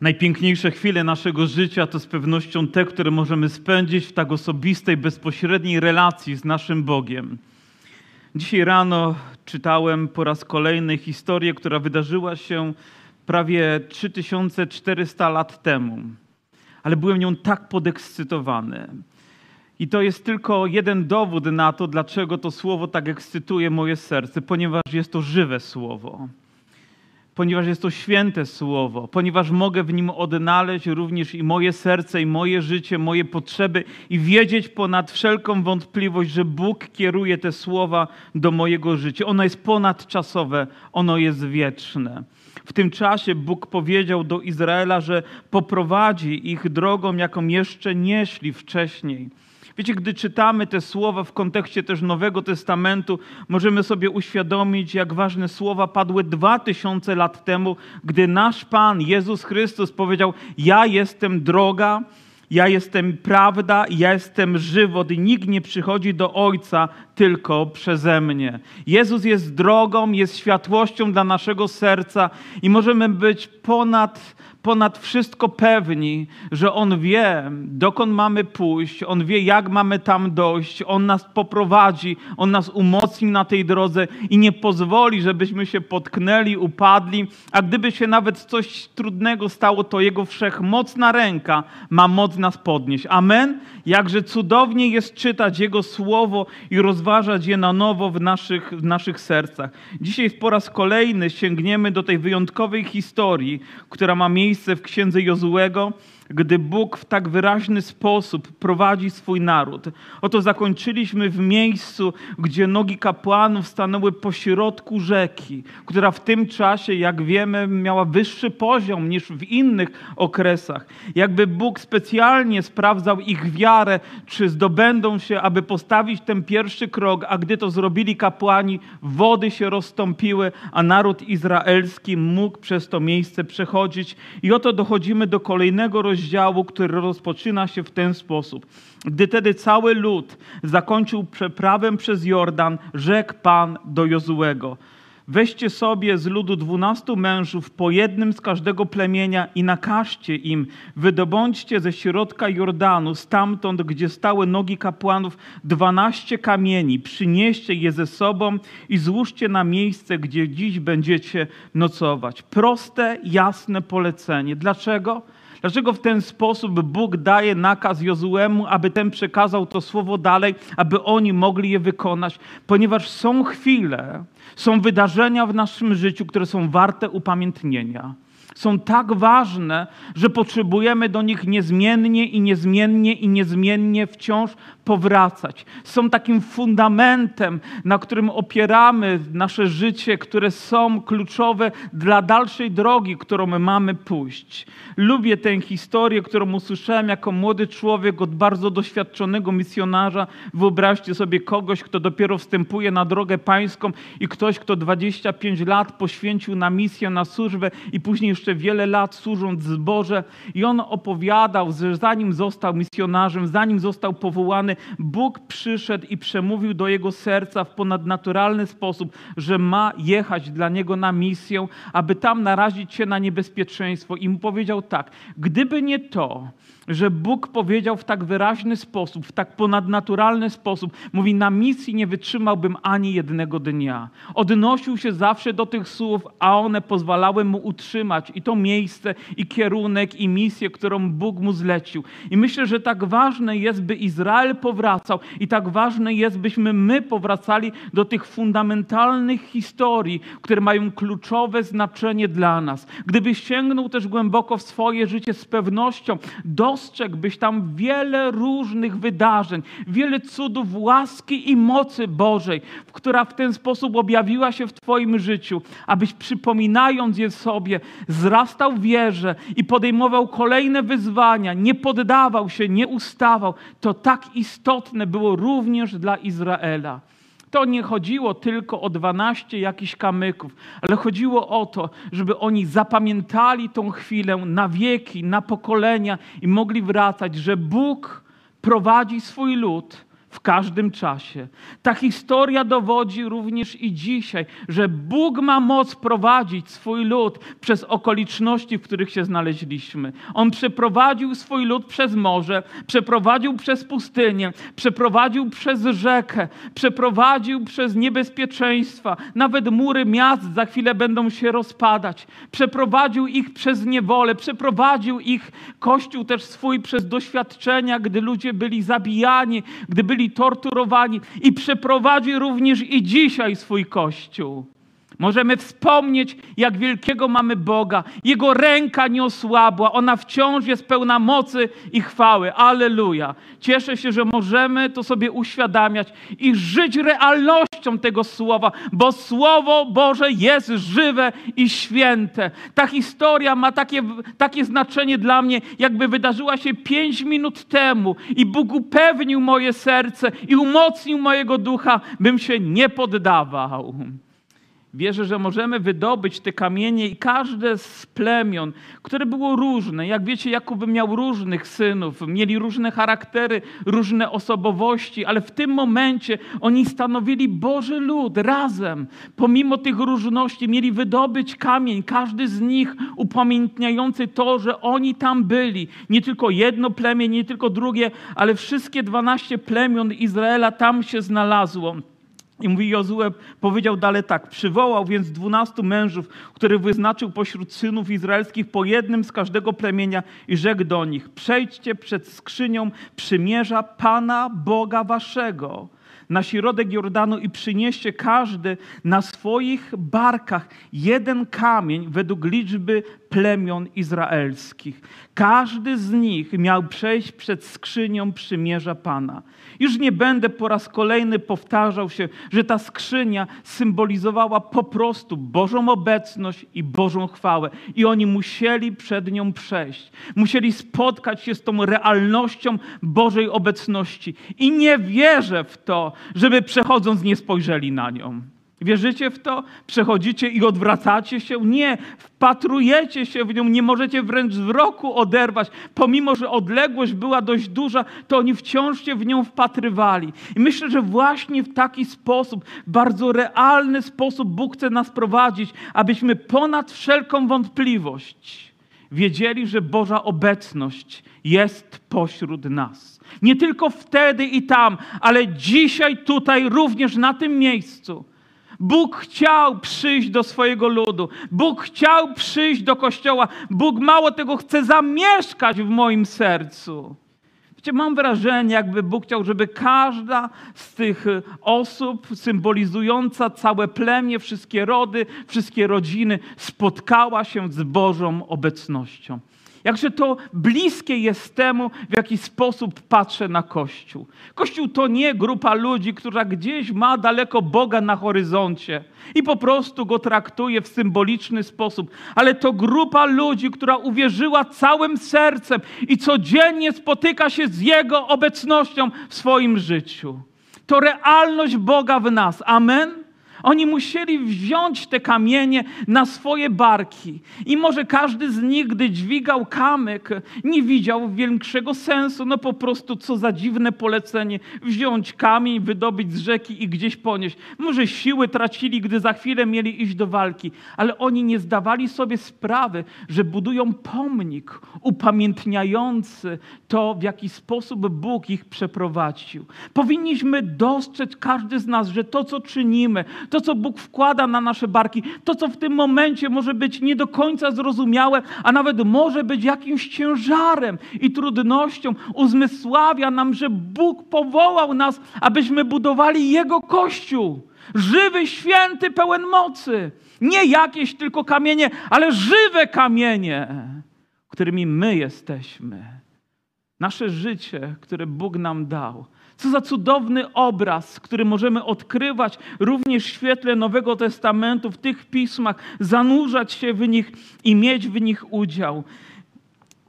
Najpiękniejsze chwile naszego życia to z pewnością te, które możemy spędzić w tak osobistej, bezpośredniej relacji z naszym Bogiem. Dzisiaj rano czytałem po raz kolejny historię, która wydarzyła się prawie 3400 lat temu, ale byłem nią tak podekscytowany. I to jest tylko jeden dowód na to, dlaczego to słowo tak ekscytuje moje serce, ponieważ jest to żywe słowo ponieważ jest to święte słowo, ponieważ mogę w nim odnaleźć również i moje serce, i moje życie, moje potrzeby i wiedzieć ponad wszelką wątpliwość, że Bóg kieruje te słowa do mojego życia. Ono jest ponadczasowe, ono jest wieczne. W tym czasie Bóg powiedział do Izraela, że poprowadzi ich drogą, jaką jeszcze nie szli wcześniej. Wiecie, gdy czytamy te słowa w kontekście też Nowego Testamentu, możemy sobie uświadomić, jak ważne słowa padły dwa tysiące lat temu, gdy nasz Pan Jezus Chrystus powiedział: Ja jestem droga, ja jestem prawda, ja jestem żywot i nikt nie przychodzi do Ojca tylko przeze mnie. Jezus jest drogą, jest światłością dla naszego serca i możemy być ponad ponad wszystko pewni, że On wie, dokąd mamy pójść, On wie, jak mamy tam dojść, On nas poprowadzi, On nas umocni na tej drodze i nie pozwoli, żebyśmy się potknęli, upadli, a gdyby się nawet coś trudnego stało, to Jego wszechmocna ręka ma moc nas podnieść. Amen? Jakże cudownie jest czytać Jego słowo i rozważać je na nowo w naszych, w naszych sercach. Dzisiaj po raz kolejny sięgniemy do tej wyjątkowej historii, która ma miejsce miejsce w księdze Jozułego, gdy Bóg w tak wyraźny sposób prowadzi swój naród. Oto zakończyliśmy w miejscu, gdzie nogi kapłanów stanęły pośrodku rzeki, która w tym czasie, jak wiemy, miała wyższy poziom niż w innych okresach. Jakby Bóg specjalnie sprawdzał ich wiarę, czy zdobędą się, aby postawić ten pierwszy krok, a gdy to zrobili kapłani, wody się rozstąpiły, a naród izraelski mógł przez to miejsce przechodzić. I oto dochodzimy do kolejnego rozdziału rozdziału, który rozpoczyna się w ten sposób. Gdy tedy cały lud zakończył przeprawę przez Jordan, rzekł Pan do Jozułego. Weźcie sobie z ludu dwunastu mężów, po jednym z każdego plemienia i nakażcie im, wydobądźcie ze środka Jordanu, stamtąd, gdzie stały nogi kapłanów, dwanaście kamieni, przynieście je ze sobą i złóżcie na miejsce, gdzie dziś będziecie nocować. Proste, jasne polecenie. Dlaczego? Dlaczego w ten sposób Bóg daje nakaz Jozuemu, aby ten przekazał to słowo dalej, aby oni mogli je wykonać? Ponieważ są chwile, są wydarzenia w naszym życiu, które są warte upamiętnienia są tak ważne, że potrzebujemy do nich niezmiennie i niezmiennie i niezmiennie wciąż powracać. Są takim fundamentem, na którym opieramy nasze życie, które są kluczowe dla dalszej drogi, którą my mamy pójść. Lubię tę historię, którą usłyszałem jako młody człowiek od bardzo doświadczonego misjonarza. Wyobraźcie sobie kogoś, kto dopiero wstępuje na drogę pańską i ktoś, kto 25 lat poświęcił na misję, na służbę i później jeszcze wiele lat służąc zboże. I on opowiadał, że zanim został misjonarzem, zanim został powołany, Bóg przyszedł i przemówił do jego serca w ponadnaturalny sposób, że ma jechać dla niego na misję, aby tam narazić się na niebezpieczeństwo. I mu powiedział tak: Gdyby nie to, że Bóg powiedział w tak wyraźny sposób, w tak ponadnaturalny sposób, mówi: Na misji nie wytrzymałbym ani jednego dnia. Odnosił się zawsze do tych słów, a one pozwalały mu utrzymać i to miejsce, i kierunek, i misję, którą Bóg mu zlecił. I myślę, że tak ważne jest, by Izrael powracał, i tak ważne jest, byśmy my powracali do tych fundamentalnych historii, które mają kluczowe znaczenie dla nas. Gdybyś sięgnął też głęboko w swoje życie z pewnością, do dostrzegłbyś tam wiele różnych wydarzeń, wiele cudów łaski i mocy Bożej, która w ten sposób objawiła się w Twoim życiu, abyś przypominając je sobie, wzrastał w wierze i podejmował kolejne wyzwania, nie poddawał się, nie ustawał. To tak istotne było również dla Izraela. To nie chodziło tylko o 12 jakichś kamyków, ale chodziło o to, żeby oni zapamiętali tą chwilę na wieki, na pokolenia i mogli wracać, że Bóg prowadzi swój lud w każdym czasie. Ta historia dowodzi również i dzisiaj, że Bóg ma moc prowadzić swój lud przez okoliczności, w których się znaleźliśmy. On przeprowadził swój lud przez morze, przeprowadził przez pustynię, przeprowadził przez rzekę, przeprowadził przez niebezpieczeństwa. Nawet mury miast za chwilę będą się rozpadać. Przeprowadził ich przez niewolę, przeprowadził ich Kościół też swój przez doświadczenia, gdy ludzie byli zabijani, gdy byli byli torturowani i przeprowadzi również i dzisiaj swój Kościół. Możemy wspomnieć, jak wielkiego mamy Boga. Jego ręka nie osłabła, ona wciąż jest pełna mocy i chwały. Aleluja. Cieszę się, że możemy to sobie uświadamiać i żyć realnością tego słowa, bo Słowo Boże jest żywe i święte. Ta historia ma takie, takie znaczenie dla mnie, jakby wydarzyła się pięć minut temu i Bóg upewnił moje serce i umocnił mojego ducha, bym się nie poddawał. Wierzę, że możemy wydobyć te kamienie i każde z plemion, które było różne. Jak wiecie, Jakub miał różnych synów, mieli różne charaktery, różne osobowości, ale w tym momencie oni stanowili Boży lud razem. Pomimo tych różności mieli wydobyć kamień, każdy z nich upamiętniający to, że oni tam byli. Nie tylko jedno plemię, nie tylko drugie, ale wszystkie dwanaście plemion Izraela tam się znalazło. I mówi Jozue, powiedział dalej tak, przywołał więc dwunastu mężów, których wyznaczył pośród synów izraelskich po jednym z każdego plemienia i rzekł do nich, przejdźcie przed skrzynią przymierza Pana Boga waszego na środek Jordanu i przynieście każdy na swoich barkach jeden kamień według liczby plemion izraelskich. Każdy z nich miał przejść przed skrzynią przymierza Pana. Już nie będę po raz kolejny powtarzał się, że ta skrzynia symbolizowała po prostu Bożą obecność i Bożą chwałę. I oni musieli przed nią przejść. Musieli spotkać się z tą realnością Bożej obecności. I nie wierzę w to, żeby przechodząc nie spojrzeli na nią. Wierzycie w to? Przechodzicie i odwracacie się? Nie, wpatrujecie się w nią, nie możecie wręcz wzroku oderwać. Pomimo, że odległość była dość duża, to oni wciąż się w nią wpatrywali. I myślę, że właśnie w taki sposób, bardzo realny sposób Bóg chce nas prowadzić, abyśmy ponad wszelką wątpliwość wiedzieli, że Boża obecność jest pośród nas. Nie tylko wtedy i tam, ale dzisiaj, tutaj, również na tym miejscu. Bóg chciał przyjść do swojego ludu. Bóg chciał przyjść do kościoła. Bóg mało tego chce zamieszkać w moim sercu. Wiecie, mam wrażenie, jakby Bóg chciał, żeby każda z tych osób symbolizująca całe plemię, wszystkie rody, wszystkie rodziny spotkała się z Bożą obecnością. Jakże to bliskie jest temu, w jaki sposób patrzę na Kościół. Kościół to nie grupa ludzi, która gdzieś ma daleko Boga na horyzoncie i po prostu go traktuje w symboliczny sposób, ale to grupa ludzi, która uwierzyła całym sercem i codziennie spotyka się z Jego obecnością w swoim życiu. To realność Boga w nas. Amen. Oni musieli wziąć te kamienie na swoje barki. I może każdy z nich, gdy dźwigał kamyk, nie widział większego sensu. No po prostu, co za dziwne polecenie. Wziąć kamień, wydobyć z rzeki i gdzieś ponieść. Może siły tracili, gdy za chwilę mieli iść do walki. Ale oni nie zdawali sobie sprawy, że budują pomnik upamiętniający to, w jaki sposób Bóg ich przeprowadził. Powinniśmy dostrzec każdy z nas, że to, co czynimy, to, co Bóg wkłada na nasze barki, to, co w tym momencie może być nie do końca zrozumiałe, a nawet może być jakimś ciężarem i trudnością, uzmysławia nam, że Bóg powołał nas, abyśmy budowali Jego Kościół. Żywy, święty, pełen mocy. Nie jakieś tylko kamienie, ale żywe kamienie, którymi my jesteśmy. Nasze życie, które Bóg nam dał co za cudowny obraz, który możemy odkrywać również w świetle Nowego Testamentu, w tych pismach, zanurzać się w nich i mieć w nich udział.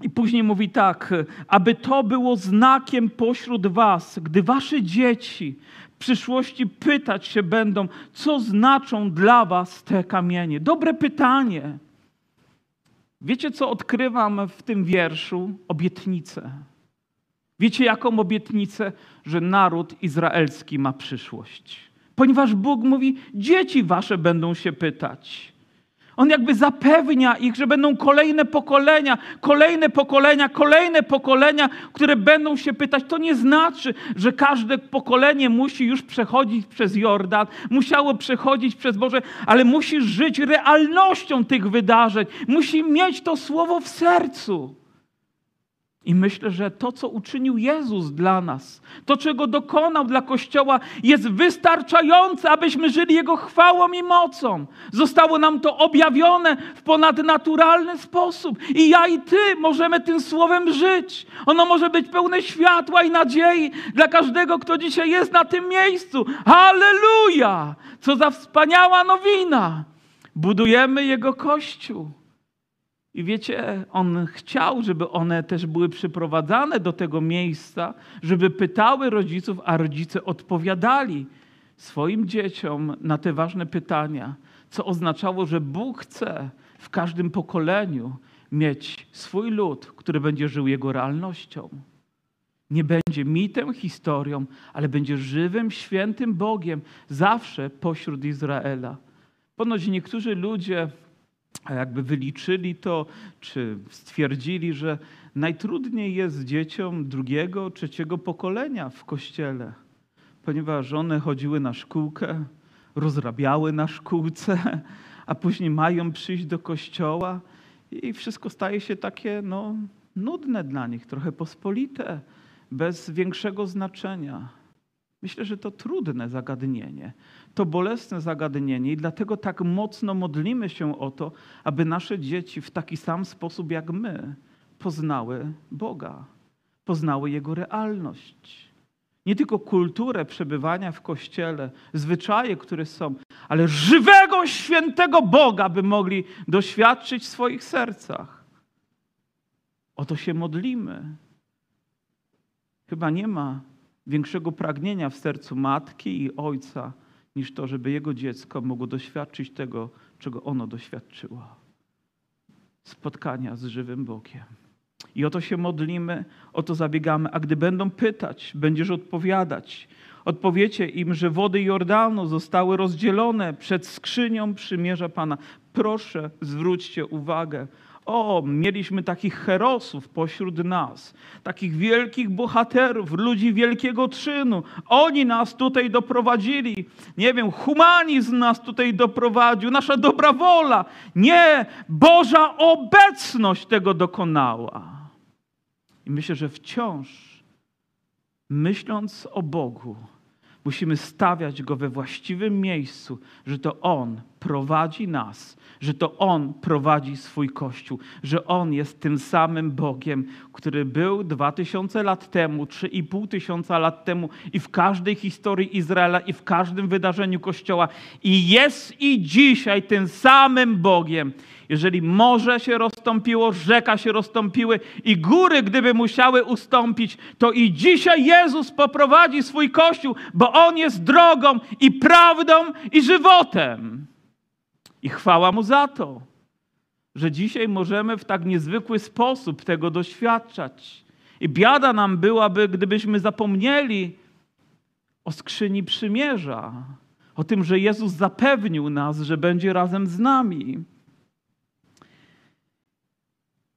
I później mówi tak, aby to było znakiem pośród was, gdy wasze dzieci w przyszłości pytać się będą, co znaczą dla was te kamienie. Dobre pytanie. Wiecie, co odkrywam w tym wierszu? Obietnicę. Wiecie jaką obietnicę? Że naród izraelski ma przyszłość. Ponieważ Bóg mówi, dzieci wasze będą się pytać. On jakby zapewnia ich, że będą kolejne pokolenia, kolejne pokolenia, kolejne pokolenia, które będą się pytać. To nie znaczy, że każde pokolenie musi już przechodzić przez Jordan, musiało przechodzić przez Boże, ale musi żyć realnością tych wydarzeń, musi mieć to słowo w sercu. I myślę, że to, co uczynił Jezus dla nas, to, czego dokonał dla Kościoła, jest wystarczające, abyśmy żyli Jego chwałą i mocą. Zostało nam to objawione w ponadnaturalny sposób. I ja i Ty możemy tym słowem żyć. Ono może być pełne światła i nadziei dla każdego, kto dzisiaj jest na tym miejscu. Halleluja! Co za wspaniała nowina! Budujemy Jego Kościół. I wiecie, on chciał, żeby one też były przyprowadzane do tego miejsca, żeby pytały rodziców, a rodzice odpowiadali swoim dzieciom na te ważne pytania, co oznaczało, że Bóg chce w każdym pokoleniu mieć swój lud, który będzie żył jego realnością. Nie będzie mitem, historią, ale będzie żywym, świętym Bogiem zawsze pośród Izraela. Ponoć niektórzy ludzie jakby wyliczyli to, czy stwierdzili, że najtrudniej jest dzieciom drugiego, trzeciego pokolenia w kościele, ponieważ one chodziły na szkółkę, rozrabiały na szkółce, a później mają przyjść do kościoła i wszystko staje się takie no, nudne dla nich, trochę pospolite, bez większego znaczenia. Myślę, że to trudne zagadnienie, to bolesne zagadnienie i dlatego tak mocno modlimy się o to, aby nasze dzieci w taki sam sposób jak my poznały Boga, poznały Jego realność. Nie tylko kulturę przebywania w kościele, zwyczaje, które są, ale żywego, świętego Boga, by mogli doświadczyć w swoich sercach. O to się modlimy. Chyba nie ma większego pragnienia w sercu matki i ojca, niż to, żeby jego dziecko mogło doświadczyć tego, czego ono doświadczyło. Spotkania z żywym Bogiem. I o to się modlimy, o to zabiegamy. A gdy będą pytać, będziesz odpowiadać. Odpowiecie im, że wody Jordanu zostały rozdzielone przed skrzynią przymierza Pana. Proszę, zwróćcie uwagę. O, mieliśmy takich herosów pośród nas, takich wielkich bohaterów, ludzi wielkiego czynu. Oni nas tutaj doprowadzili. Nie wiem, humanizm nas tutaj doprowadził, nasza dobra wola. Nie, Boża obecność tego dokonała. I myślę, że wciąż, myśląc o Bogu, musimy stawiać Go we właściwym miejscu, że to On prowadzi nas, że to On prowadzi swój Kościół, że On jest tym samym Bogiem, który był dwa tysiące lat temu, trzy i pół tysiąca lat temu i w każdej historii Izraela i w każdym wydarzeniu Kościoła i jest i dzisiaj tym samym Bogiem. Jeżeli morze się rozstąpiło, rzeka się rozstąpiły i góry, gdyby musiały ustąpić, to i dzisiaj Jezus poprowadzi swój Kościół, bo On jest drogą i prawdą i żywotem. I chwała Mu za to, że dzisiaj możemy w tak niezwykły sposób tego doświadczać. I biada nam byłaby, gdybyśmy zapomnieli o skrzyni przymierza, o tym, że Jezus zapewnił nas, że będzie razem z nami.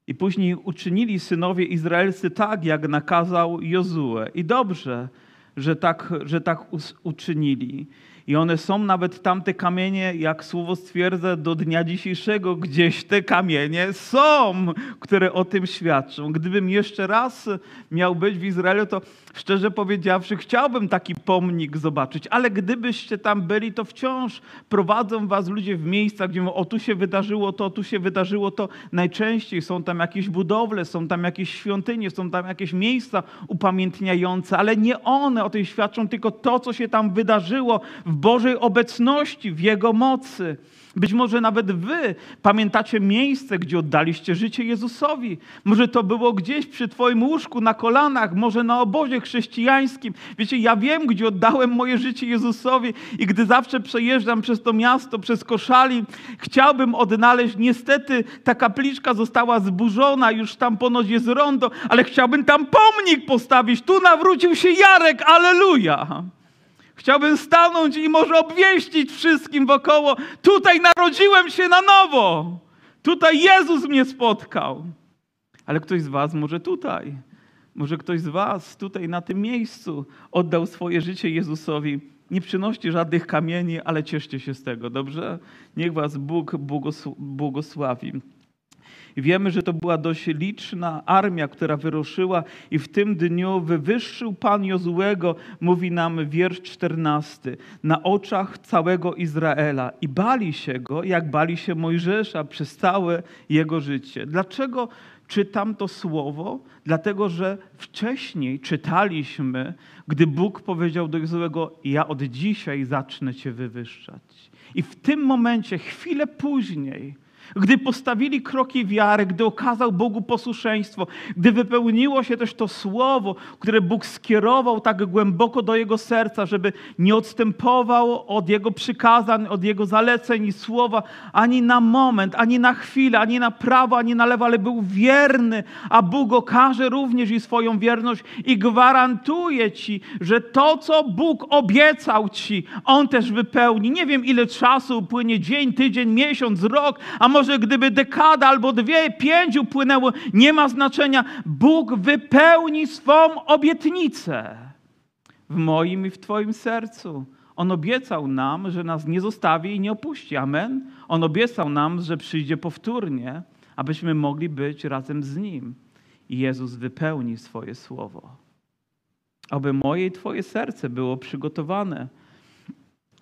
I później uczynili synowie izraelscy tak, jak nakazał Jozue. I dobrze, że tak, że tak uczynili. I one są nawet tamte kamienie, jak słowo stwierdza, do dnia dzisiejszego gdzieś te kamienie są, które o tym świadczą. Gdybym jeszcze raz miał być w Izraelu, to szczerze powiedziawszy, chciałbym taki pomnik zobaczyć, ale gdybyście tam byli, to wciąż prowadzą was ludzie w miejsca, gdzie mówią, o tu się wydarzyło to, tu się wydarzyło to. Najczęściej są tam jakieś budowle, są tam jakieś świątynie, są tam jakieś miejsca upamiętniające, ale nie one o tym świadczą, tylko to, co się tam wydarzyło w w Bożej obecności, w Jego mocy. Być może nawet wy pamiętacie miejsce, gdzie oddaliście życie Jezusowi. Może to było gdzieś przy Twoim łóżku, na kolanach, może na obozie chrześcijańskim. Wiecie, ja wiem, gdzie oddałem moje życie Jezusowi i gdy zawsze przejeżdżam przez to miasto, przez koszali, chciałbym odnaleźć. Niestety ta kapliczka została zburzona, już tam ponoć jest rondo, ale chciałbym tam pomnik postawić. Tu nawrócił się Jarek, aleluja! Chciałbym stanąć i może obwieścić wszystkim wokoło: tutaj narodziłem się na nowo. Tutaj Jezus mnie spotkał. Ale ktoś z Was może tutaj, może ktoś z Was tutaj na tym miejscu oddał swoje życie Jezusowi. Nie przynoście żadnych kamieni, ale cieszcie się z tego, dobrze? Niech Was Bóg błogosławi. Wiemy, że to była dość liczna armia, która wyruszyła i w tym dniu wywyższył Pan Jozułego, mówi nam wiersz 14, na oczach całego Izraela i bali się go, jak bali się Mojżesza przez całe jego życie. Dlaczego czytam to słowo? Dlatego, że wcześniej czytaliśmy, gdy Bóg powiedział do Jozułego, ja od dzisiaj zacznę cię wywyższać. I w tym momencie, chwilę później, gdy postawili kroki wiary, gdy okazał Bogu posłuszeństwo, gdy wypełniło się też to słowo, które Bóg skierował tak głęboko do jego serca, żeby nie odstępował od jego przykazań, od jego zaleceń i słowa ani na moment, ani na chwilę, ani na prawo, ani na lewo, ale był wierny, a Bóg okaże również i swoją wierność i gwarantuje ci, że to, co Bóg obiecał ci, On też wypełni. Nie wiem, ile czasu upłynie dzień, tydzień, miesiąc, rok, a może gdyby dekada albo dwie, pięć upłynęło, nie ma znaczenia. Bóg wypełni swą obietnicę w moim i w Twoim sercu. On obiecał nam, że nas nie zostawi i nie opuści. Amen. On obiecał nam, że przyjdzie powtórnie, abyśmy mogli być razem z Nim. I Jezus wypełni swoje słowo. Aby moje i Twoje serce było przygotowane.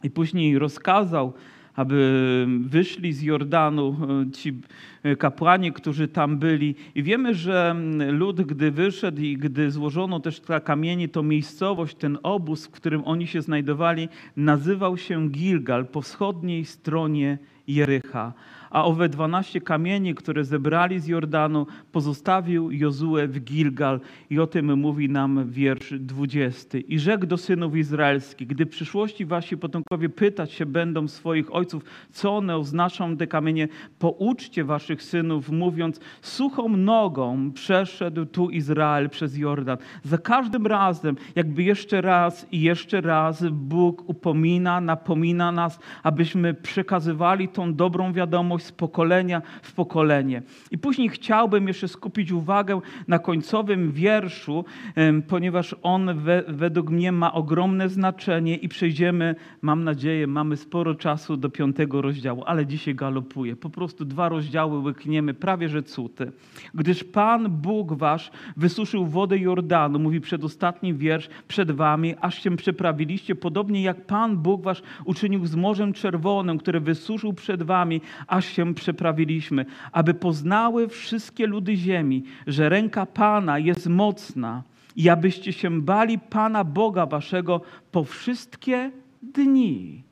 I później rozkazał, aby wyszli z Jordanu e, ci e, kapłani, którzy tam byli. I wiemy, że lud, gdy wyszedł i gdy złożono też te kamienie, to miejscowość, ten obóz, w którym oni się znajdowali, nazywał się Gilgal po wschodniej stronie Jericha a owe dwanaście kamieni, które zebrali z Jordanu, pozostawił Jozue w Gilgal. I o tym mówi nam wiersz dwudziesty. I rzekł do synów izraelskich, gdy w przyszłości wasi potomkowie pytać się będą swoich ojców, co one oznaczą te kamienie, pouczcie waszych synów, mówiąc, suchą nogą przeszedł tu Izrael przez Jordan. Za każdym razem, jakby jeszcze raz i jeszcze raz Bóg upomina, napomina nas, abyśmy przekazywali tą dobrą wiadomość z pokolenia w pokolenie. I później chciałbym jeszcze skupić uwagę na końcowym wierszu, ponieważ on we, według mnie ma ogromne znaczenie i przejdziemy, mam nadzieję, mamy sporo czasu do piątego rozdziału, ale dzisiaj galopuje. Po prostu dwa rozdziały łykniemy, prawie że cuty. Gdyż Pan Bóg wasz wysuszył wodę Jordanu, mówi przedostatni wiersz, przed wami, aż się przeprawiliście, podobnie jak Pan Bóg wasz uczynił z Morzem Czerwonym, które wysuszył przed wami, aż się przeprawiliśmy, aby poznały wszystkie ludy ziemi, że ręka Pana jest mocna i abyście się bali Pana Boga waszego po wszystkie dni.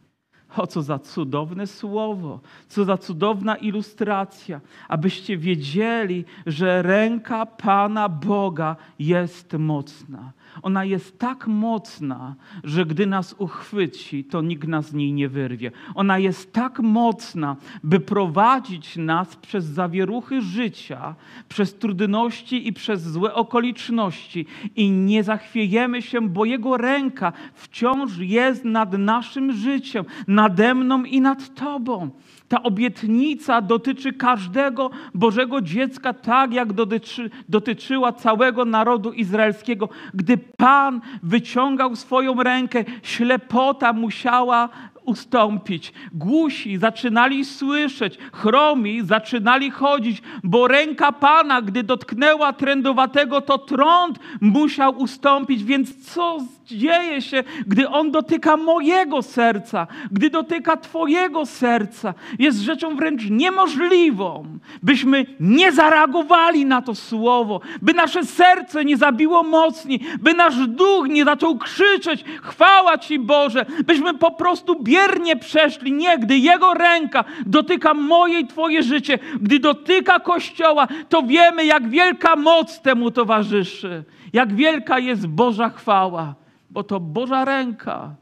O, co za cudowne słowo, co za cudowna ilustracja, abyście wiedzieli, że ręka Pana Boga jest mocna. Ona jest tak mocna, że gdy nas uchwyci, to nikt nas z niej nie wyrwie. Ona jest tak mocna, by prowadzić nas przez zawieruchy życia, przez trudności i przez złe okoliczności i nie zachwiejemy się, bo Jego ręka wciąż jest nad naszym życiem, nade mną i nad Tobą. Ta obietnica dotyczy każdego Bożego dziecka, tak jak dotyczy, dotyczyła całego narodu izraelskiego. Gdy Pan wyciągał swoją rękę, ślepota musiała ustąpić. Głusi zaczynali słyszeć, chromi zaczynali chodzić, bo ręka Pana, gdy dotknęła trędowatego, to trąd musiał ustąpić. Więc co dzieje się, gdy On dotyka mojego serca, gdy dotyka Twojego serca? Jest rzeczą wręcz niemożliwą, byśmy nie zareagowali na to słowo, by nasze serce nie zabiło mocniej, by nasz duch nie zaczął krzyczeć: Chwała Ci Boże, byśmy po prostu biernie przeszli. Nie, gdy Jego ręka dotyka moje i Twoje życie, gdy dotyka Kościoła, to wiemy, jak wielka moc temu towarzyszy, jak wielka jest Boża chwała, bo to Boża ręka.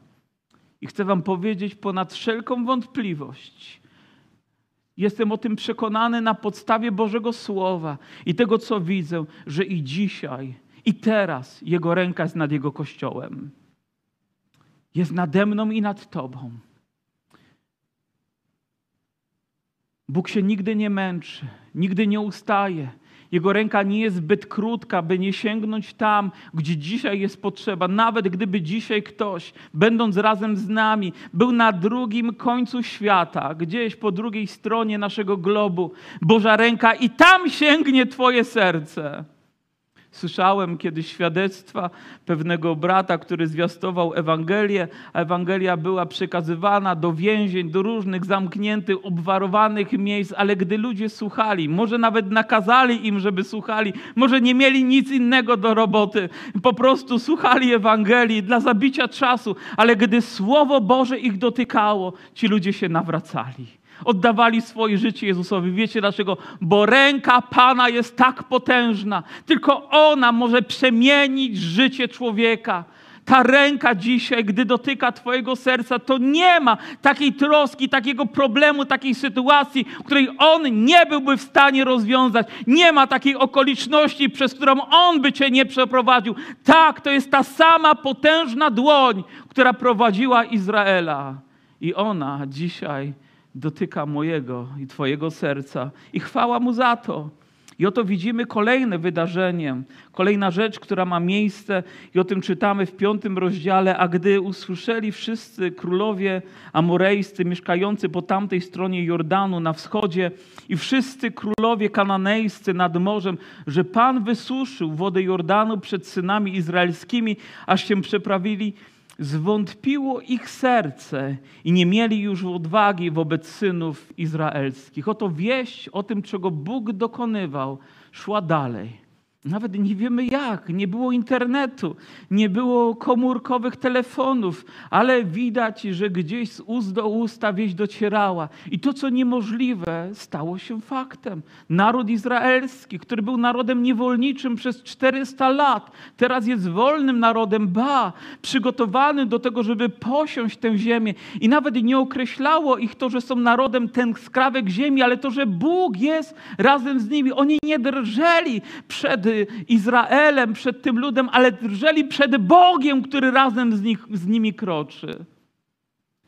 I chcę Wam powiedzieć ponad wszelką wątpliwość. Jestem o tym przekonany na podstawie Bożego Słowa i tego, co widzę, że i dzisiaj, i teraz Jego ręka jest nad Jego Kościołem jest nade mną i nad Tobą. Bóg się nigdy nie męczy, nigdy nie ustaje. Jego ręka nie jest zbyt krótka, by nie sięgnąć tam, gdzie dzisiaj jest potrzeba. Nawet gdyby dzisiaj ktoś, będąc razem z nami, był na drugim końcu świata, gdzieś po drugiej stronie naszego globu, Boża ręka i tam sięgnie Twoje serce. Słyszałem kiedyś świadectwa pewnego brata, który zwiastował Ewangelię, a Ewangelia była przekazywana do więzień, do różnych zamkniętych, obwarowanych miejsc, ale gdy ludzie słuchali, może nawet nakazali im, żeby słuchali, może nie mieli nic innego do roboty, po prostu słuchali Ewangelii dla zabicia czasu, ale gdy Słowo Boże ich dotykało, ci ludzie się nawracali oddawali swoje życie Jezusowi. Wiecie dlaczego? Bo ręka Pana jest tak potężna. Tylko ona może przemienić życie człowieka. Ta ręka dzisiaj, gdy dotyka Twojego serca, to nie ma takiej troski, takiego problemu, takiej sytuacji, której On nie byłby w stanie rozwiązać. Nie ma takiej okoliczności, przez którą On by Cię nie przeprowadził. Tak, to jest ta sama potężna dłoń, która prowadziła Izraela. I ona dzisiaj dotyka mojego i Twojego serca. I chwała Mu za to. I oto widzimy kolejne wydarzenie, kolejna rzecz, która ma miejsce, i o tym czytamy w piątym rozdziale. A gdy usłyszeli wszyscy królowie amorejscy, mieszkający po tamtej stronie Jordanu na wschodzie, i wszyscy królowie kananejscy nad morzem, że Pan wysuszył wodę Jordanu przed synami izraelskimi, aż się przeprawili zwątpiło ich serce i nie mieli już odwagi wobec synów izraelskich. Oto wieść o tym, czego Bóg dokonywał, szła dalej. Nawet nie wiemy jak, nie było internetu, nie było komórkowych telefonów, ale widać, że gdzieś z ust do usta wieść docierała. I to, co niemożliwe, stało się faktem. Naród izraelski, który był narodem niewolniczym przez 400 lat, teraz jest wolnym narodem, ba, przygotowany do tego, żeby posiąść tę ziemię. I nawet nie określało ich to, że są narodem ten skrawek ziemi, ale to, że Bóg jest razem z nimi. Oni nie drżeli przed Izraelem, przed tym ludem, ale drżeli przed Bogiem, który razem z, nich, z nimi kroczy.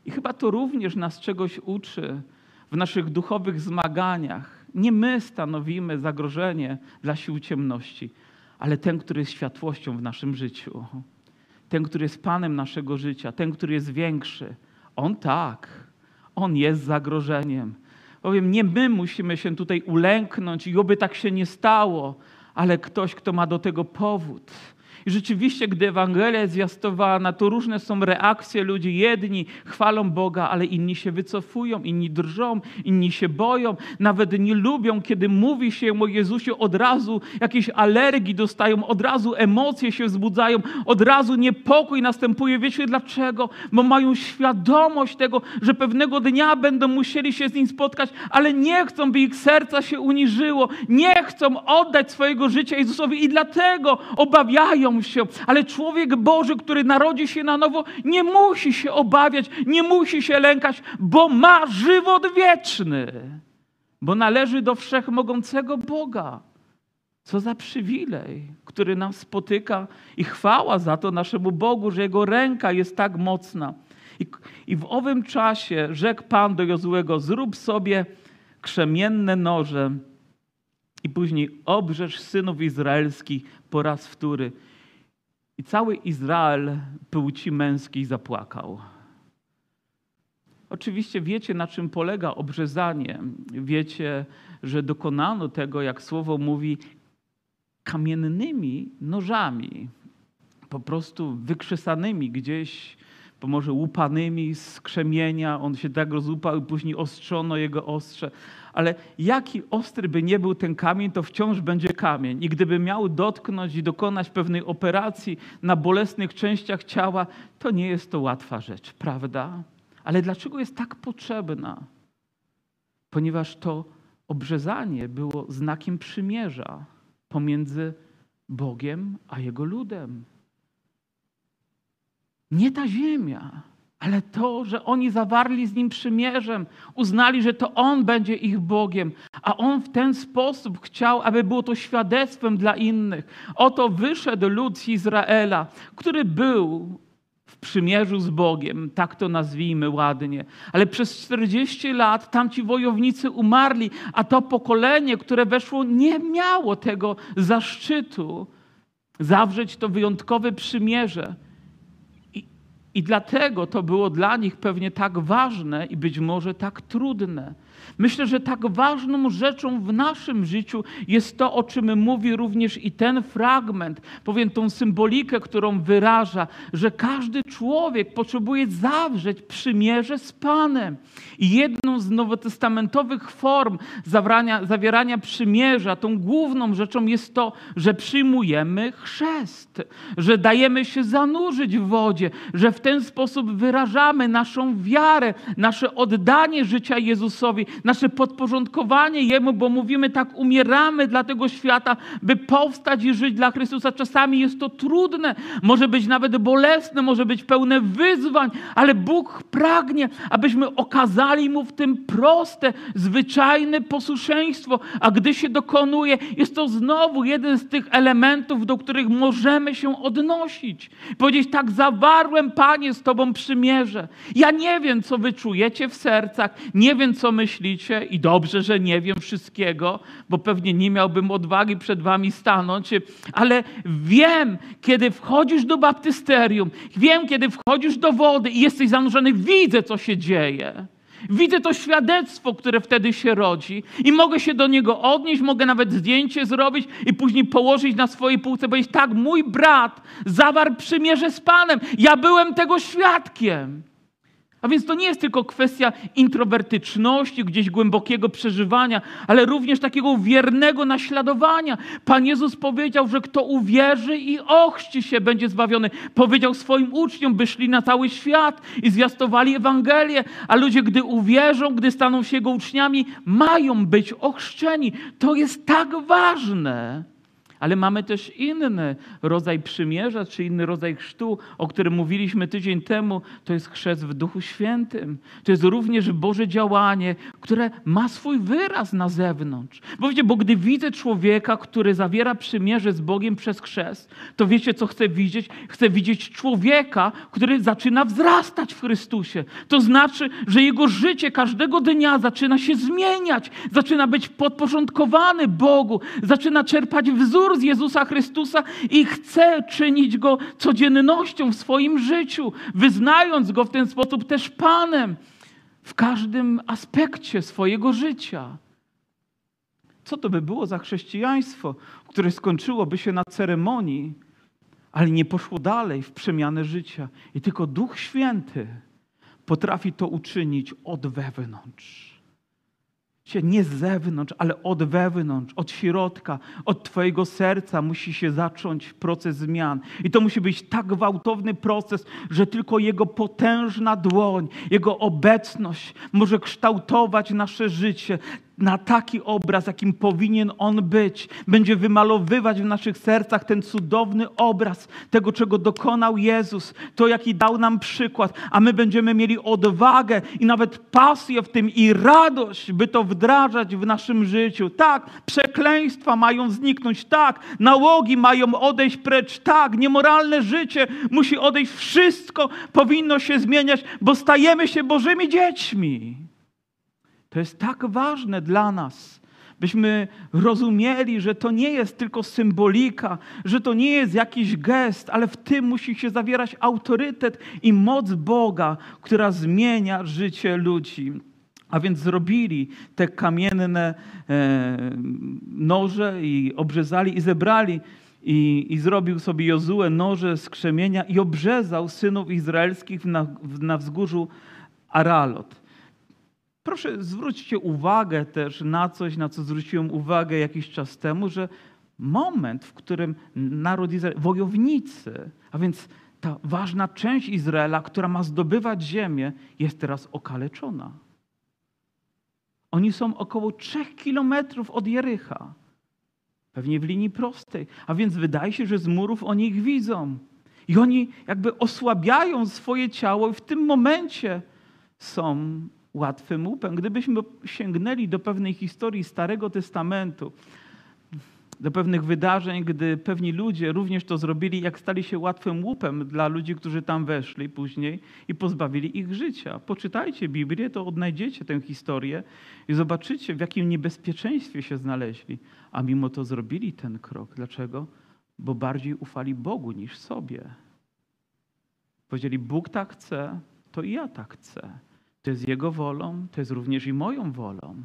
I chyba to również nas czegoś uczy w naszych duchowych zmaganiach. Nie my stanowimy zagrożenie dla sił ciemności, ale ten, który jest światłością w naszym życiu. Ten, który jest Panem naszego życia, ten, który jest większy. On tak, on jest zagrożeniem. Bowiem nie my musimy się tutaj ulęknąć i oby tak się nie stało, ale ktoś, kto ma do tego powód. I rzeczywiście, gdy Ewangelia jest zwiastowana, to różne są reakcje ludzi. Jedni chwalą Boga, ale inni się wycofują, inni drżą, inni się boją, nawet nie lubią, kiedy mówi się o Jezusie, od razu jakieś alergii dostają, od razu emocje się wzbudzają, od razu niepokój następuje. Wiecie dlaczego? Bo mają świadomość tego, że pewnego dnia będą musieli się z Nim spotkać, ale nie chcą, by ich serca się uniżyło, nie chcą oddać swojego życia Jezusowi i dlatego obawiają się, ale człowiek Boży, który narodzi się na nowo, nie musi się obawiać, nie musi się lękać, bo ma żywot wieczny, bo należy do wszechmogącego Boga. Co za przywilej, który nam spotyka i chwała za to naszemu Bogu, że Jego ręka jest tak mocna. I, i w owym czasie rzekł Pan do Jozłego, zrób sobie krzemienne noże i później obrzesz synów izraelskich po raz wtóry. I cały Izrael płci męskiej zapłakał. Oczywiście wiecie, na czym polega obrzezanie. Wiecie, że dokonano tego, jak słowo mówi, kamiennymi nożami, po prostu wykrzesanymi gdzieś, bo może łupanymi z krzemienia. On się tak rozłupał i później ostrzono jego ostrze. Ale jaki ostry by nie był ten kamień, to wciąż będzie kamień. I gdyby miał dotknąć i dokonać pewnej operacji na bolesnych częściach ciała, to nie jest to łatwa rzecz, prawda? Ale dlaczego jest tak potrzebna? Ponieważ to obrzezanie było znakiem przymierza pomiędzy Bogiem a Jego ludem. Nie ta ziemia, ale to, że oni zawarli z Nim przymierzem, uznali, że to On będzie ich Bogiem, a On w ten sposób chciał, aby było to świadectwem dla innych. Oto wyszedł lud z Izraela, który był w przymierzu z Bogiem, tak to nazwijmy ładnie. Ale przez 40 lat tamci wojownicy umarli, a to pokolenie, które weszło, nie miało tego zaszczytu zawrzeć to wyjątkowe przymierze. I, dlatego to było dla nich pewnie tak ważne i być może tak trudne. Myślę, że tak ważną rzeczą w naszym życiu jest to, o czym mówi również i ten fragment, powiem tą symbolikę, którą wyraża, że każdy człowiek potrzebuje zawrzeć przymierze z Panem. I jedną z nowotestamentowych form zawierania, zawierania przymierza, tą główną rzeczą jest to, że przyjmujemy chrzest, że dajemy się zanurzyć w wodzie, że w ten sposób wyrażamy naszą wiarę, nasze oddanie życia Jezusowi, nasze podporządkowanie Jemu, bo mówimy tak, umieramy dla tego świata, by powstać i żyć dla Chrystusa. Czasami jest to trudne, może być nawet bolesne, może być pełne wyzwań, ale Bóg pragnie, abyśmy okazali Mu w tym proste, zwyczajne posłuszeństwo, a gdy się dokonuje, jest to znowu jeden z tych elementów, do których możemy się odnosić. Powiedzieć, tak zawarłem, Panie, z Tobą przymierze. Ja nie wiem, co Wy czujecie w sercach, nie wiem, co myślicie, myślicie i dobrze, że nie wiem wszystkiego, bo pewnie nie miałbym odwagi przed wami stanąć, ale wiem, kiedy wchodzisz do baptysterium, wiem, kiedy wchodzisz do wody i jesteś zanurzony, widzę, co się dzieje. Widzę to świadectwo, które wtedy się rodzi i mogę się do niego odnieść, mogę nawet zdjęcie zrobić i później położyć na swojej półce, powiedzieć, tak, mój brat zawarł przymierze z Panem, ja byłem tego świadkiem. A więc to nie jest tylko kwestia introwertyczności, gdzieś głębokiego przeżywania, ale również takiego wiernego naśladowania. Pan Jezus powiedział, że kto uwierzy i ochrzci się, będzie zbawiony. Powiedział swoim uczniom, by szli na cały świat i zwiastowali Ewangelię, a ludzie, gdy uwierzą, gdy staną się Jego uczniami, mają być ochrzczeni. To jest tak ważne. Ale mamy też inny rodzaj przymierza, czy inny rodzaj chrztu, o którym mówiliśmy tydzień temu. To jest chrzest w Duchu Świętym. To jest również Boże działanie, które ma swój wyraz na zewnątrz. Bo wiecie, bo gdy widzę człowieka, który zawiera przymierze z Bogiem przez chrzest, to wiecie, co chcę widzieć? Chcę widzieć człowieka, który zaczyna wzrastać w Chrystusie. To znaczy, że jego życie każdego dnia zaczyna się zmieniać, zaczyna być podporządkowany Bogu, zaczyna czerpać wzór wzór z Jezusa Chrystusa i chce czynić Go codziennością w swoim życiu, wyznając Go w ten sposób też Panem w każdym aspekcie swojego życia. Co to by było za chrześcijaństwo, które skończyłoby się na ceremonii, ale nie poszło dalej w przemianę życia i tylko Duch Święty potrafi to uczynić od wewnątrz nie z zewnątrz, ale od wewnątrz, od środka, od Twojego serca musi się zacząć proces zmian. I to musi być tak gwałtowny proces, że tylko Jego potężna dłoń, Jego obecność może kształtować nasze życie na taki obraz, jakim powinien on być. Będzie wymalowywać w naszych sercach ten cudowny obraz tego, czego dokonał Jezus, to jaki dał nam przykład, a my będziemy mieli odwagę i nawet pasję w tym i radość, by to wdrażać w naszym życiu. Tak, przekleństwa mają zniknąć, tak, nałogi mają odejść precz, tak, niemoralne życie musi odejść, wszystko powinno się zmieniać, bo stajemy się Bożymi dziećmi. To jest tak ważne dla nas, byśmy rozumieli, że to nie jest tylko symbolika, że to nie jest jakiś gest, ale w tym musi się zawierać autorytet i moc Boga, która zmienia życie ludzi. A więc zrobili te kamienne e, noże i obrzezali i zebrali i, i zrobił sobie Jozue noże z krzemienia i obrzezał synów izraelskich na, na wzgórzu Aralot. Proszę zwróćcie uwagę też na coś, na co zwróciłem uwagę jakiś czas temu, że moment, w którym naród Izrael, wojownicy, a więc ta ważna część Izraela, która ma zdobywać ziemię, jest teraz okaleczona. Oni są około trzech kilometrów od Jericha. Pewnie w linii prostej. A więc wydaje się, że z murów oni ich widzą. I oni jakby osłabiają swoje ciało i w tym momencie są łatwym łupem. Gdybyśmy sięgnęli do pewnej historii Starego Testamentu, do pewnych wydarzeń, gdy pewni ludzie również to zrobili, jak stali się łatwym łupem dla ludzi, którzy tam weszli później i pozbawili ich życia. Poczytajcie Biblię, to odnajdziecie tę historię i zobaczycie, w jakim niebezpieczeństwie się znaleźli. A mimo to zrobili ten krok. Dlaczego? Bo bardziej ufali Bogu niż sobie. Powiedzieli, Bóg tak chce, to i ja tak chcę. To jest Jego wolą, to jest również i moją wolą.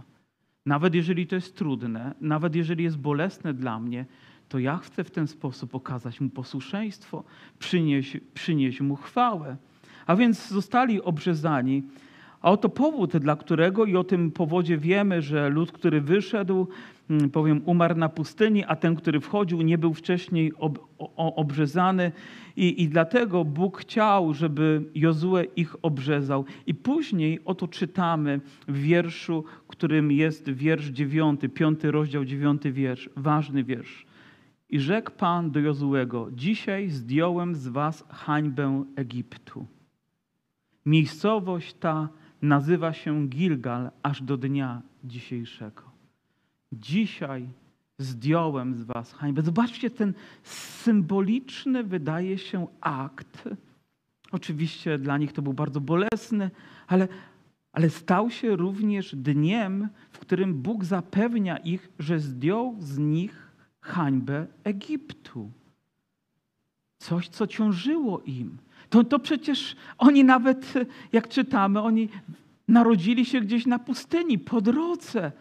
Nawet jeżeli to jest trudne, nawet jeżeli jest bolesne dla mnie, to ja chcę w ten sposób okazać mu posłuszeństwo, przynieść, przynieść mu chwałę. A więc zostali obrzezani. A oto powód, dla którego i o tym powodzie wiemy, że lud, który wyszedł, powiem, umarł na pustyni, a ten, który wchodził, nie był wcześniej ob, o, obrzezany. I, I dlatego Bóg chciał, żeby Jozue ich obrzezał. I później oto czytamy w wierszu, którym jest wiersz dziewiąty, piąty rozdział, dziewiąty wiersz, ważny wiersz. I rzekł Pan do Jozuego, dzisiaj zdjąłem z was hańbę Egiptu. Miejscowość ta nazywa się Gilgal aż do dnia dzisiejszego. Dzisiaj zdjąłem z was hańbę. Zobaczcie, ten symboliczny wydaje się akt. Oczywiście dla nich to był bardzo bolesny, ale, ale stał się również dniem, w którym Bóg zapewnia ich, że zdjął z nich hańbę Egiptu. Coś, co ciążyło im. To, to przecież oni nawet, jak czytamy, oni narodzili się gdzieś na pustyni, po drodze.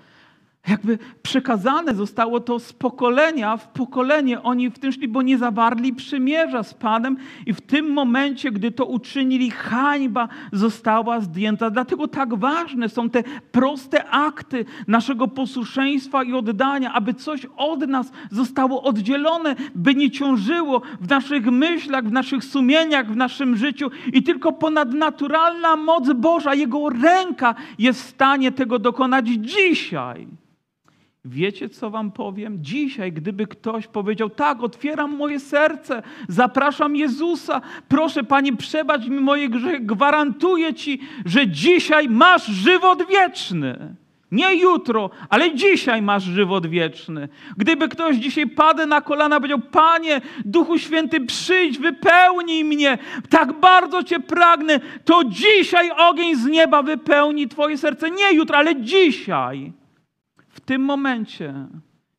Jakby przekazane zostało to z pokolenia w pokolenie. Oni w tym szli, bo nie zawarli przymierza z Panem i w tym momencie, gdy to uczynili, hańba została zdjęta. Dlatego tak ważne są te proste akty naszego posłuszeństwa i oddania, aby coś od nas zostało oddzielone, by nie ciążyło w naszych myślach, w naszych sumieniach, w naszym życiu i tylko ponadnaturalna moc Boża, Jego ręka jest w stanie tego dokonać dzisiaj. Wiecie, co wam powiem? Dzisiaj, gdyby ktoś powiedział, tak, otwieram moje serce, zapraszam Jezusa, proszę Panie, przebacz mi moje grzechy, gwarantuję Ci, że dzisiaj masz żywot wieczny. Nie jutro, ale dzisiaj masz żywot wieczny. Gdyby ktoś dzisiaj padł na kolana, powiedział: Panie, Duchu Święty, przyjdź, wypełnij mnie, tak bardzo Cię pragnę, to dzisiaj ogień z nieba wypełni Twoje serce. Nie jutro, ale dzisiaj tym momencie,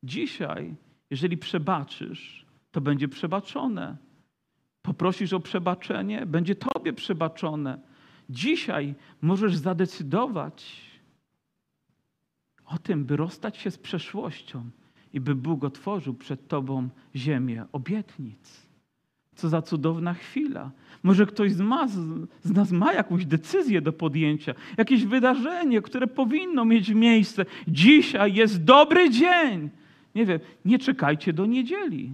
dzisiaj, jeżeli przebaczysz, to będzie przebaczone. Poprosisz o przebaczenie, będzie Tobie przebaczone. Dzisiaj możesz zadecydować o tym, by rozstać się z przeszłością i by Bóg otworzył przed Tobą ziemię obietnic. Co za cudowna chwila. Może ktoś z, ma, z nas ma jakąś decyzję do podjęcia, jakieś wydarzenie, które powinno mieć miejsce. Dzisiaj jest dobry dzień. Nie wiem, nie czekajcie do niedzieli,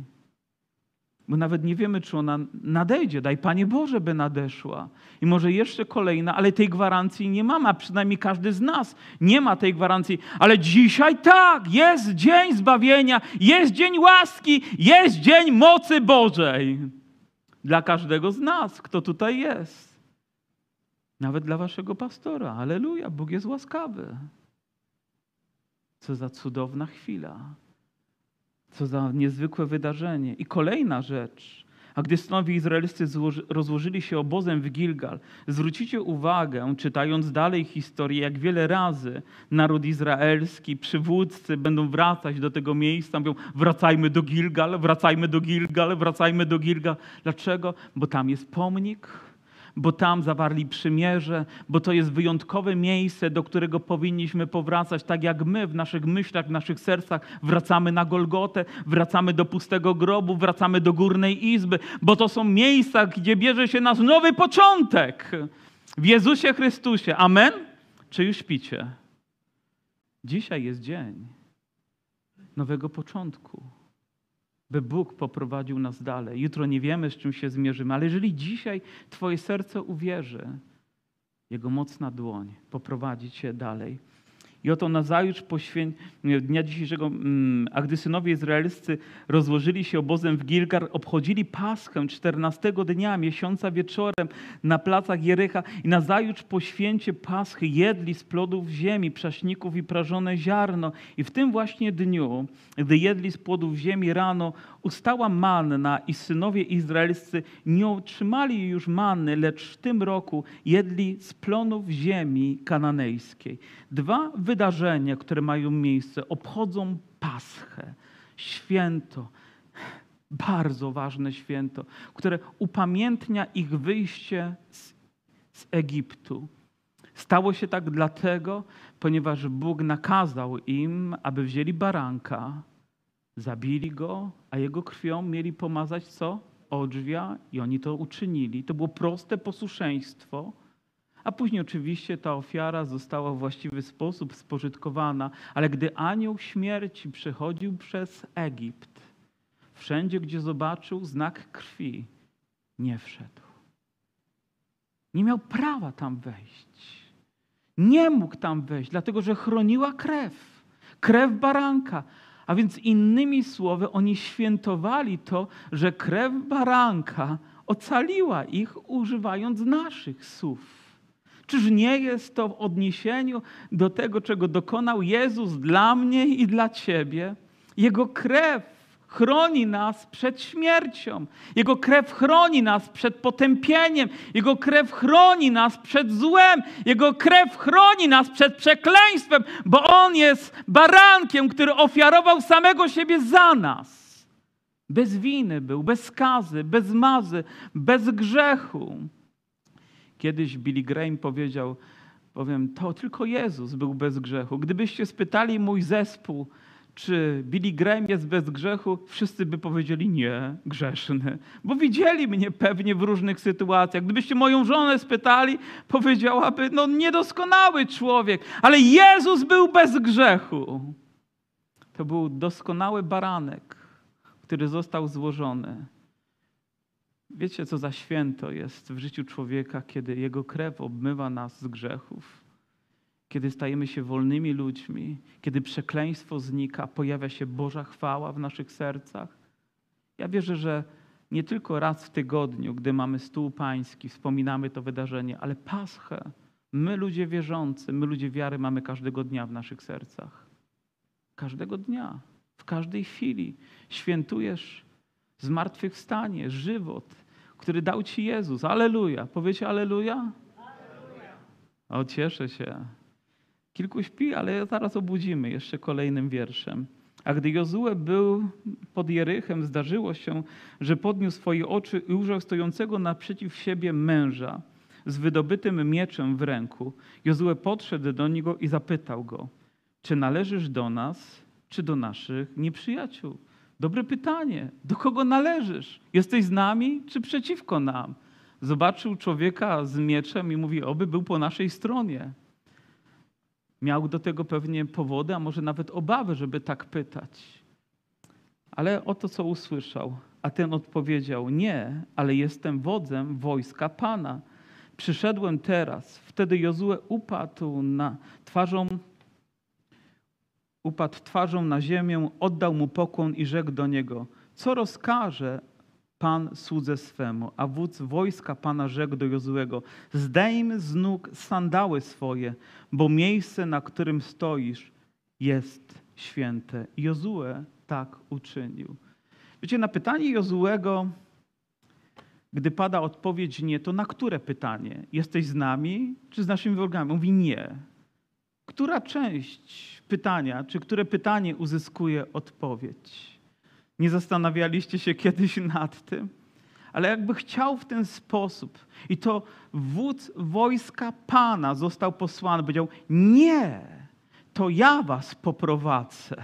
bo nawet nie wiemy, czy ona nadejdzie. Daj Panie Boże, by nadeszła. I może jeszcze kolejna, ale tej gwarancji nie mamy, a przynajmniej każdy z nas nie ma tej gwarancji. Ale dzisiaj tak, jest dzień zbawienia, jest dzień łaski, jest dzień mocy Bożej. Dla każdego z nas, kto tutaj jest. Nawet dla waszego pastora. Aleluja, Bóg jest łaskawy. Co za cudowna chwila. Co za niezwykłe wydarzenie. I kolejna rzecz. A gdy synowie izraelscy rozłożyli się obozem w Gilgal, zwrócicie uwagę, czytając dalej historię, jak wiele razy naród izraelski, przywódcy będą wracać do tego miejsca, mówią wracajmy do Gilgal, wracajmy do Gilgal, wracajmy do Gilgal. Dlaczego? Bo tam jest pomnik, bo tam zawarli przymierze, bo to jest wyjątkowe miejsce, do którego powinniśmy powracać, tak jak my w naszych myślach, w naszych sercach wracamy na Golgotę, wracamy do pustego grobu, wracamy do górnej izby, bo to są miejsca, gdzie bierze się nas nowy początek w Jezusie Chrystusie. Amen? Czy już śpicie? Dzisiaj jest dzień nowego początku by Bóg poprowadził nas dalej. Jutro nie wiemy, z czym się zmierzymy, ale jeżeli dzisiaj Twoje serce uwierzy, Jego mocna dłoń poprowadzi Cię dalej. I oto nazajutrz poświę... dnia dzisiejszego, mm, a gdy synowie izraelscy rozłożyli się obozem w Gilgar, obchodzili Paschę 14 dnia miesiąca wieczorem na placach Jerycha i nazajutrz po święcie Paschy jedli z plodów ziemi, prześników i prażone ziarno. I w tym właśnie dniu, gdy jedli z plodów ziemi rano, ustała manna i synowie izraelscy nie otrzymali już manny, lecz w tym roku jedli z plonów ziemi kananejskiej. Dwa wydarzenia, które mają miejsce, obchodzą Paschę, święto, bardzo ważne święto, które upamiętnia ich wyjście z, z Egiptu. Stało się tak dlatego, ponieważ Bóg nakazał im, aby wzięli baranka, zabili go, a jego krwią mieli pomazać co? Odrzwia i oni to uczynili. To było proste posłuszeństwo. A później oczywiście ta ofiara została w właściwy sposób spożytkowana, ale gdy anioł śmierci przechodził przez Egipt, wszędzie gdzie zobaczył znak krwi, nie wszedł. Nie miał prawa tam wejść. Nie mógł tam wejść, dlatego że chroniła krew. Krew baranka. A więc innymi słowy, oni świętowali to, że krew baranka ocaliła ich, używając naszych słów. Czyż nie jest to w odniesieniu do tego, czego dokonał Jezus dla mnie i dla Ciebie? Jego krew chroni nas przed śmiercią. Jego krew chroni nas przed potępieniem. Jego krew chroni nas przed złem. Jego krew chroni nas przed przekleństwem, bo On jest barankiem, który ofiarował samego siebie za nas. Bez winy był, bez skazy, bez mazy, bez grzechu. Kiedyś Billy Graham powiedział, powiem, to tylko Jezus był bez grzechu. Gdybyście spytali mój zespół, czy Billy Graham jest bez grzechu, wszyscy by powiedzieli nie, grzeszny. Bo widzieli mnie pewnie w różnych sytuacjach. Gdybyście moją żonę spytali, powiedziałaby, no niedoskonały człowiek, ale Jezus był bez grzechu. To był doskonały baranek, który został złożony. Wiecie, co za święto jest w życiu człowieka, kiedy jego krew obmywa nas z grzechów? kiedy stajemy się wolnymi ludźmi, kiedy przekleństwo znika, pojawia się Boża chwała w naszych sercach. Ja wierzę, że nie tylko raz w tygodniu, gdy mamy stół pański, wspominamy to wydarzenie, ale Paschę my, ludzie wierzący, my, ludzie wiary, mamy każdego dnia w naszych sercach. Każdego dnia, w każdej chwili świętujesz zmartwychwstanie, żywot, który dał Ci Jezus. Aleluja. Powiecie aleluja? Aleluja. O, cieszę się. Kilku śpi, ale zaraz obudzimy jeszcze kolejnym wierszem. A gdy Jozue był pod Jerychem, zdarzyło się, że podniósł swoje oczy i ujrzał stojącego naprzeciw siebie męża z wydobytym mieczem w ręku. Jozue podszedł do niego i zapytał go, czy należysz do nas, czy do naszych nieprzyjaciół? Dobre pytanie. Do kogo należysz? Jesteś z nami, czy przeciwko nam? Zobaczył człowieka z mieczem i mówi, oby był po naszej stronie. Miał do tego pewnie powody, a może nawet obawy, żeby tak pytać. Ale oto co usłyszał. A ten odpowiedział: Nie, ale jestem wodzem wojska Pana. Przyszedłem teraz. Wtedy Jozue upadł na twarzą, upadł twarzą na ziemię, oddał mu pokłon i rzekł do niego: Co rozkaże Pan słudze swemu, a wódz wojska Pana rzekł do Jozuego, zdejm z nóg sandały swoje, bo miejsce, na którym stoisz, jest święte. Jozue tak uczynił. Wiecie, na pytanie Jozuego, Gdy pada odpowiedź nie, to na które pytanie? Jesteś z nami czy z naszymi wrogami? Mówi nie. Która część pytania, czy które pytanie uzyskuje odpowiedź? Nie zastanawialiście się kiedyś nad tym? Ale jakby chciał w ten sposób, i to wódz wojska Pana został posłany, powiedział: Nie, to ja was poprowadzę.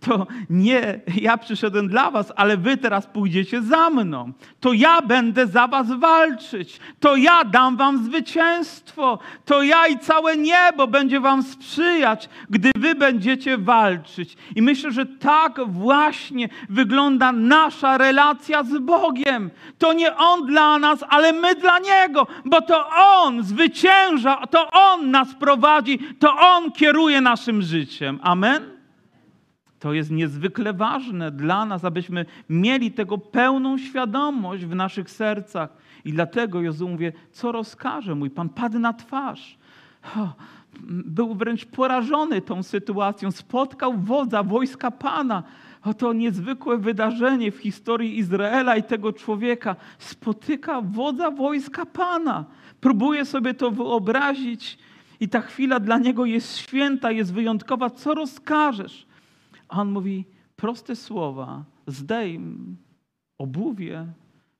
To nie ja przyszedłem dla was, ale wy teraz pójdziecie za mną. To ja będę za was walczyć. To ja dam wam zwycięstwo. To ja i całe niebo będzie wam sprzyjać, gdy wy będziecie walczyć. I myślę, że tak właśnie wygląda nasza relacja z Bogiem. To nie On dla nas, ale my dla Niego, bo to On zwycięża, to On nas prowadzi, to On kieruje naszym życiem. Amen? To jest niezwykle ważne dla nas, abyśmy mieli tego pełną świadomość w naszych sercach. I dlatego Jezus mówi, co rozkaże mój Pan? Padł na twarz. Był wręcz porażony tą sytuacją. Spotkał wodza wojska Pana. Oto niezwykłe wydarzenie w historii Izraela i tego człowieka. Spotyka wodza wojska Pana. Próbuje sobie to wyobrazić i ta chwila dla niego jest święta, jest wyjątkowa. Co rozkażesz? A on mówi proste słowa: zdejm obuwie,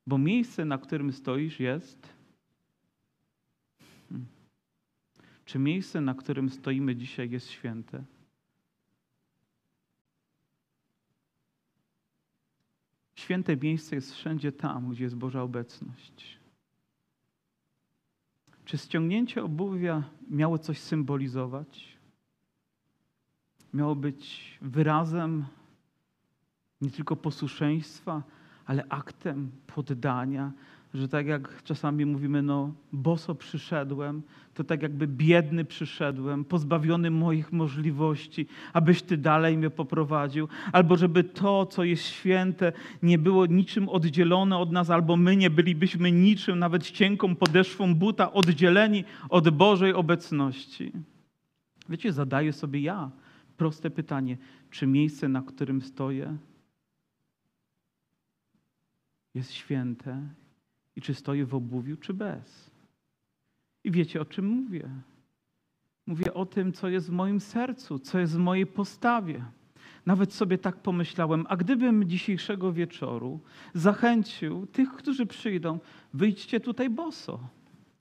bo miejsce, na którym stoisz, jest. Hmm. Czy miejsce, na którym stoimy dzisiaj, jest święte? Święte miejsce jest wszędzie tam, gdzie jest Boża obecność. Czy ściągnięcie obuwia miało coś symbolizować? miało być wyrazem nie tylko posłuszeństwa, ale aktem poddania, że tak jak czasami mówimy, no boso przyszedłem, to tak jakby biedny przyszedłem, pozbawiony moich możliwości, abyś Ty dalej mnie poprowadził, albo żeby to, co jest święte, nie było niczym oddzielone od nas, albo my nie bylibyśmy niczym, nawet cienką podeszwą buta, oddzieleni od Bożej obecności. Wiecie, zadaję sobie ja proste pytanie: czy miejsce, na którym stoję, jest święte i czy stoję w obuwiu, czy bez? I wiecie, o czym mówię? Mówię o tym, co jest w moim sercu, co jest w mojej postawie. Nawet sobie tak pomyślałem, a gdybym dzisiejszego wieczoru zachęcił tych, którzy przyjdą, wyjdźcie tutaj boso.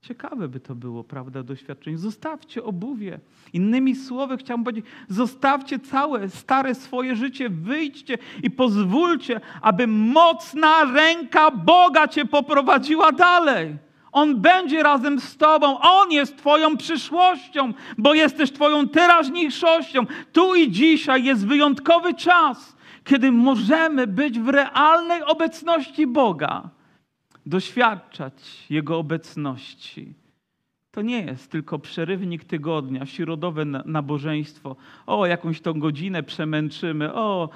Ciekawe by to było, prawda, doświadczenie. Zostawcie obuwie. Innymi słowy chciałbym powiedzieć, zostawcie całe stare swoje życie, wyjdźcie i pozwólcie, aby mocna ręka Boga cię poprowadziła dalej. On będzie razem z Tobą. On jest Twoją przyszłością, bo jesteś Twoją teraźniejszością. Tu i dzisiaj jest wyjątkowy czas, kiedy możemy być w realnej obecności Boga doświadczać Jego obecności. To nie jest tylko przerywnik tygodnia, środowe nabożeństwo. O, jakąś tą godzinę przemęczymy, o,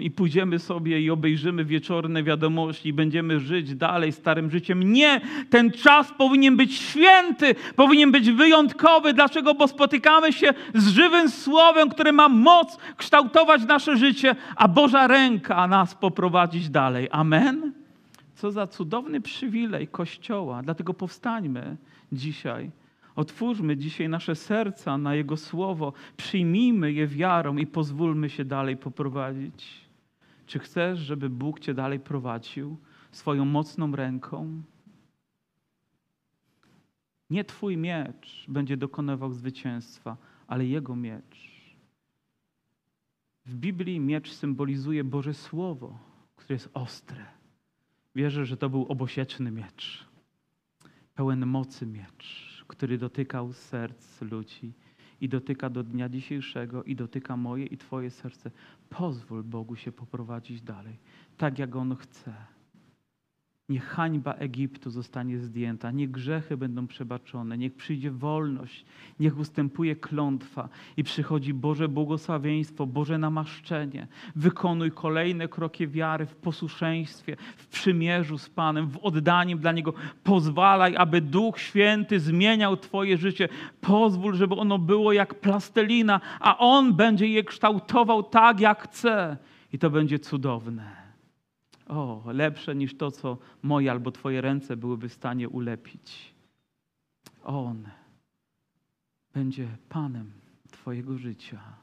i pójdziemy sobie i obejrzymy wieczorne wiadomości i będziemy żyć dalej starym życiem. Nie, ten czas powinien być święty, powinien być wyjątkowy. Dlaczego? Bo spotykamy się z żywym słowem, które ma moc kształtować nasze życie, a Boża ręka nas poprowadzić dalej. Amen. Co za cudowny przywilej Kościoła. Dlatego powstańmy dzisiaj. Otwórzmy dzisiaj nasze serca na Jego słowo, przyjmijmy je wiarą i pozwólmy się dalej poprowadzić. Czy chcesz, żeby Bóg Cię dalej prowadził swoją mocną ręką? Nie Twój miecz będzie dokonywał zwycięstwa, ale Jego miecz. W Biblii miecz symbolizuje Boże Słowo, które jest ostre Wierzę, że to był obosieczny miecz, pełen mocy miecz, który dotykał serc ludzi i dotyka do dnia dzisiejszego i dotyka moje i Twoje serce. Pozwól Bogu się poprowadzić dalej, tak jak On chce. Niech hańba Egiptu zostanie zdjęta, niech grzechy będą przebaczone, niech przyjdzie wolność, niech ustępuje klątwa i przychodzi Boże błogosławieństwo, Boże namaszczenie. Wykonuj kolejne kroki wiary w posłuszeństwie, w przymierzu z Panem, w oddaniem dla Niego. Pozwalaj, aby Duch Święty zmieniał Twoje życie. Pozwól, żeby ono było jak plastelina, a On będzie je kształtował tak, jak chce. I to będzie cudowne. O, lepsze niż to, co moje albo Twoje ręce byłyby w stanie ulepić. On będzie Panem Twojego życia.